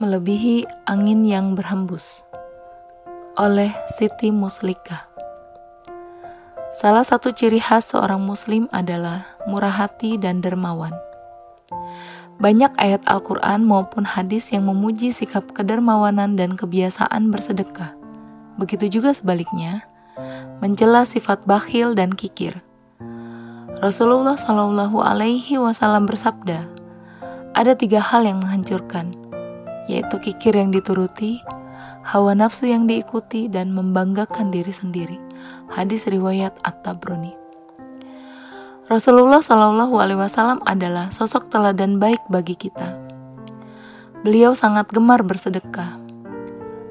Melebihi angin yang berhembus oleh Siti Muslika. Salah satu ciri khas seorang muslim adalah murah hati dan dermawan. Banyak ayat Al-Quran maupun hadis yang memuji sikap kedermawanan dan kebiasaan bersedekah. Begitu juga sebaliknya, mencela sifat bakhil dan kikir. Rasulullah Shallallahu Alaihi Wasallam bersabda, ada tiga hal yang menghancurkan, yaitu kikir yang dituruti, hawa nafsu yang diikuti, dan membanggakan diri sendiri. Hadis riwayat At-Tabrani. Rasulullah Shallallahu Alaihi Wasallam adalah sosok teladan baik bagi kita. Beliau sangat gemar bersedekah.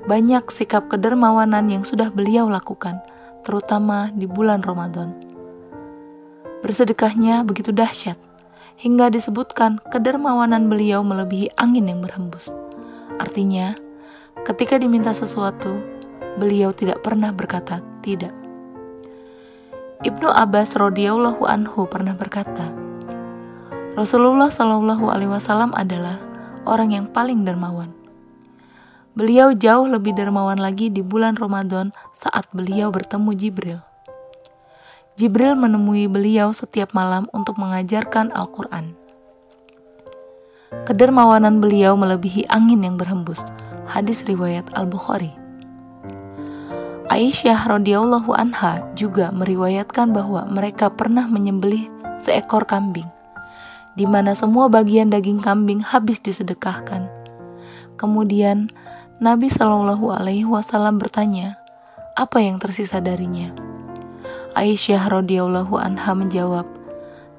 Banyak sikap kedermawanan yang sudah beliau lakukan, terutama di bulan Ramadan. Bersedekahnya begitu dahsyat, hingga disebutkan kedermawanan beliau melebihi angin yang berhembus. Artinya, ketika diminta sesuatu, beliau tidak pernah berkata tidak. Ibnu Abbas radhiyallahu anhu pernah berkata, Rasulullah shallallahu alaihi wasallam adalah orang yang paling dermawan. Beliau jauh lebih dermawan lagi di bulan Ramadan saat beliau bertemu Jibril. Jibril menemui beliau setiap malam untuk mengajarkan Al-Quran. Kedermawanan beliau melebihi angin yang berhembus. Hadis riwayat Al-Bukhari. Aisyah radhiyallahu anha juga meriwayatkan bahwa mereka pernah menyembelih seekor kambing, di mana semua bagian daging kambing habis disedekahkan. Kemudian Nabi Shallallahu Alaihi Wasallam bertanya, apa yang tersisa darinya? Aisyah radhiyallahu anha menjawab,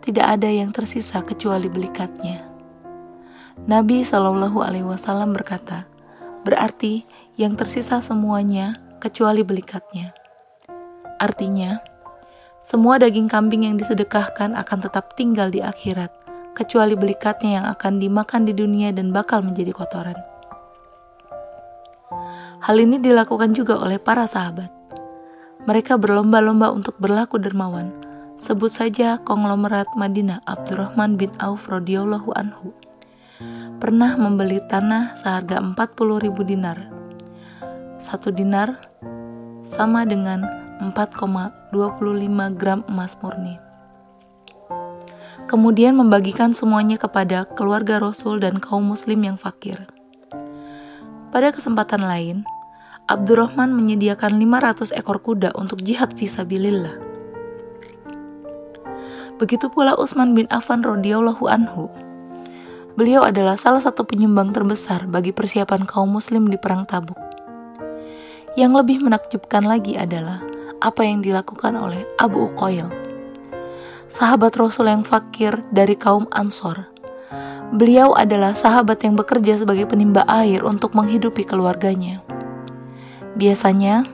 tidak ada yang tersisa kecuali belikatnya. Nabi Shallallahu Alaihi Wasallam berkata, berarti yang tersisa semuanya kecuali belikatnya. Artinya, semua daging kambing yang disedekahkan akan tetap tinggal di akhirat, kecuali belikatnya yang akan dimakan di dunia dan bakal menjadi kotoran. Hal ini dilakukan juga oleh para sahabat. Mereka berlomba-lomba untuk berlaku dermawan. Sebut saja konglomerat Madinah Abdurrahman bin Auf radhiyallahu anhu pernah membeli tanah seharga 40 ribu dinar. Satu dinar sama dengan 4,25 gram emas murni. Kemudian membagikan semuanya kepada keluarga Rasul dan kaum muslim yang fakir. Pada kesempatan lain, Abdurrahman menyediakan 500 ekor kuda untuk jihad visabilillah. Begitu pula Utsman bin Affan radhiyallahu anhu. Beliau adalah salah satu penyumbang terbesar bagi persiapan kaum muslim di perang Tabuk. Yang lebih menakjubkan lagi adalah apa yang dilakukan oleh Abu Uqail, sahabat Rasul yang fakir dari kaum Ansor. Beliau adalah sahabat yang bekerja sebagai penimba air untuk menghidupi keluarganya. Biasanya,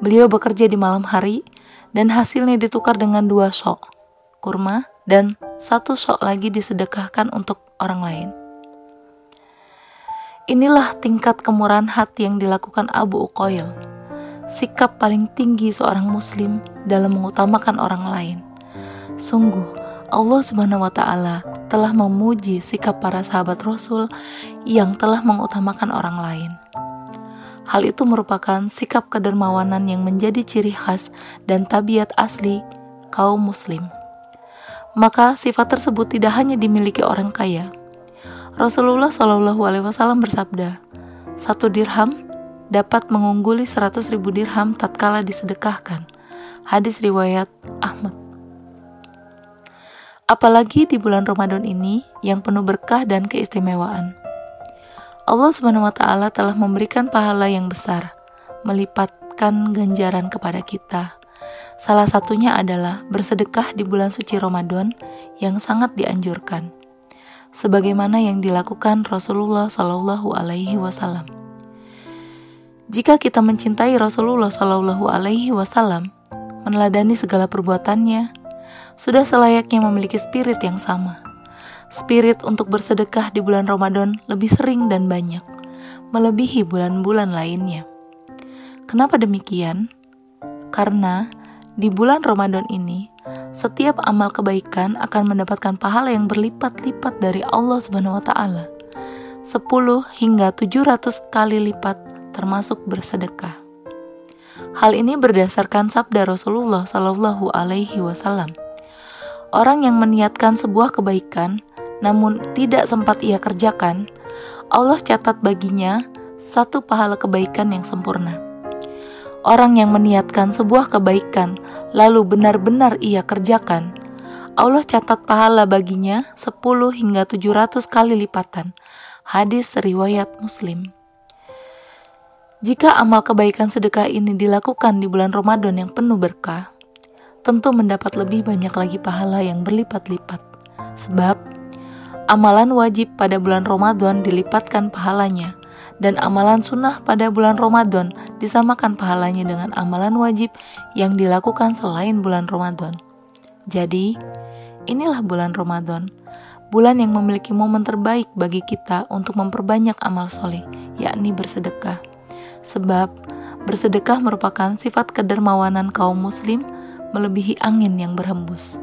beliau bekerja di malam hari dan hasilnya ditukar dengan dua sok, kurma, dan satu sok lagi disedekahkan untuk orang lain. Inilah tingkat kemurahan hati yang dilakukan Abu Uqail. Sikap paling tinggi seorang muslim dalam mengutamakan orang lain. Sungguh, Allah Subhanahu wa taala telah memuji sikap para sahabat Rasul yang telah mengutamakan orang lain. Hal itu merupakan sikap kedermawanan yang menjadi ciri khas dan tabiat asli kaum muslim. Maka sifat tersebut tidak hanya dimiliki orang kaya, Rasulullah Shallallahu Alaihi Wasallam bersabda, satu dirham dapat mengungguli seratus ribu dirham tatkala disedekahkan. Hadis riwayat Ahmad. Apalagi di bulan Ramadan ini yang penuh berkah dan keistimewaan. Allah Subhanahu wa taala telah memberikan pahala yang besar, melipatkan ganjaran kepada kita. Salah satunya adalah bersedekah di bulan suci Ramadan yang sangat dianjurkan sebagaimana yang dilakukan Rasulullah Shallallahu Alaihi Wasallam. Jika kita mencintai Rasulullah Shallallahu Alaihi Wasallam, meneladani segala perbuatannya, sudah selayaknya memiliki spirit yang sama. Spirit untuk bersedekah di bulan Ramadan lebih sering dan banyak, melebihi bulan-bulan lainnya. Kenapa demikian? Karena di bulan Ramadan ini setiap amal kebaikan akan mendapatkan pahala yang berlipat-lipat dari Allah Subhanahu wa taala. 10 hingga 700 kali lipat termasuk bersedekah. Hal ini berdasarkan sabda Rasulullah Shallallahu Alaihi Wasallam. Orang yang meniatkan sebuah kebaikan, namun tidak sempat ia kerjakan, Allah catat baginya satu pahala kebaikan yang sempurna. Orang yang meniatkan sebuah kebaikan, lalu benar-benar ia kerjakan, Allah catat pahala baginya 10 hingga 700 kali lipatan. Hadis riwayat Muslim. Jika amal kebaikan sedekah ini dilakukan di bulan Ramadan yang penuh berkah, tentu mendapat lebih banyak lagi pahala yang berlipat-lipat. Sebab amalan wajib pada bulan Ramadan dilipatkan pahalanya dan amalan sunnah pada bulan Ramadan disamakan pahalanya dengan amalan wajib yang dilakukan selain bulan Ramadan. Jadi, inilah bulan Ramadan, bulan yang memiliki momen terbaik bagi kita untuk memperbanyak amal soleh, yakni bersedekah. Sebab, bersedekah merupakan sifat kedermawanan kaum muslim melebihi angin yang berhembus.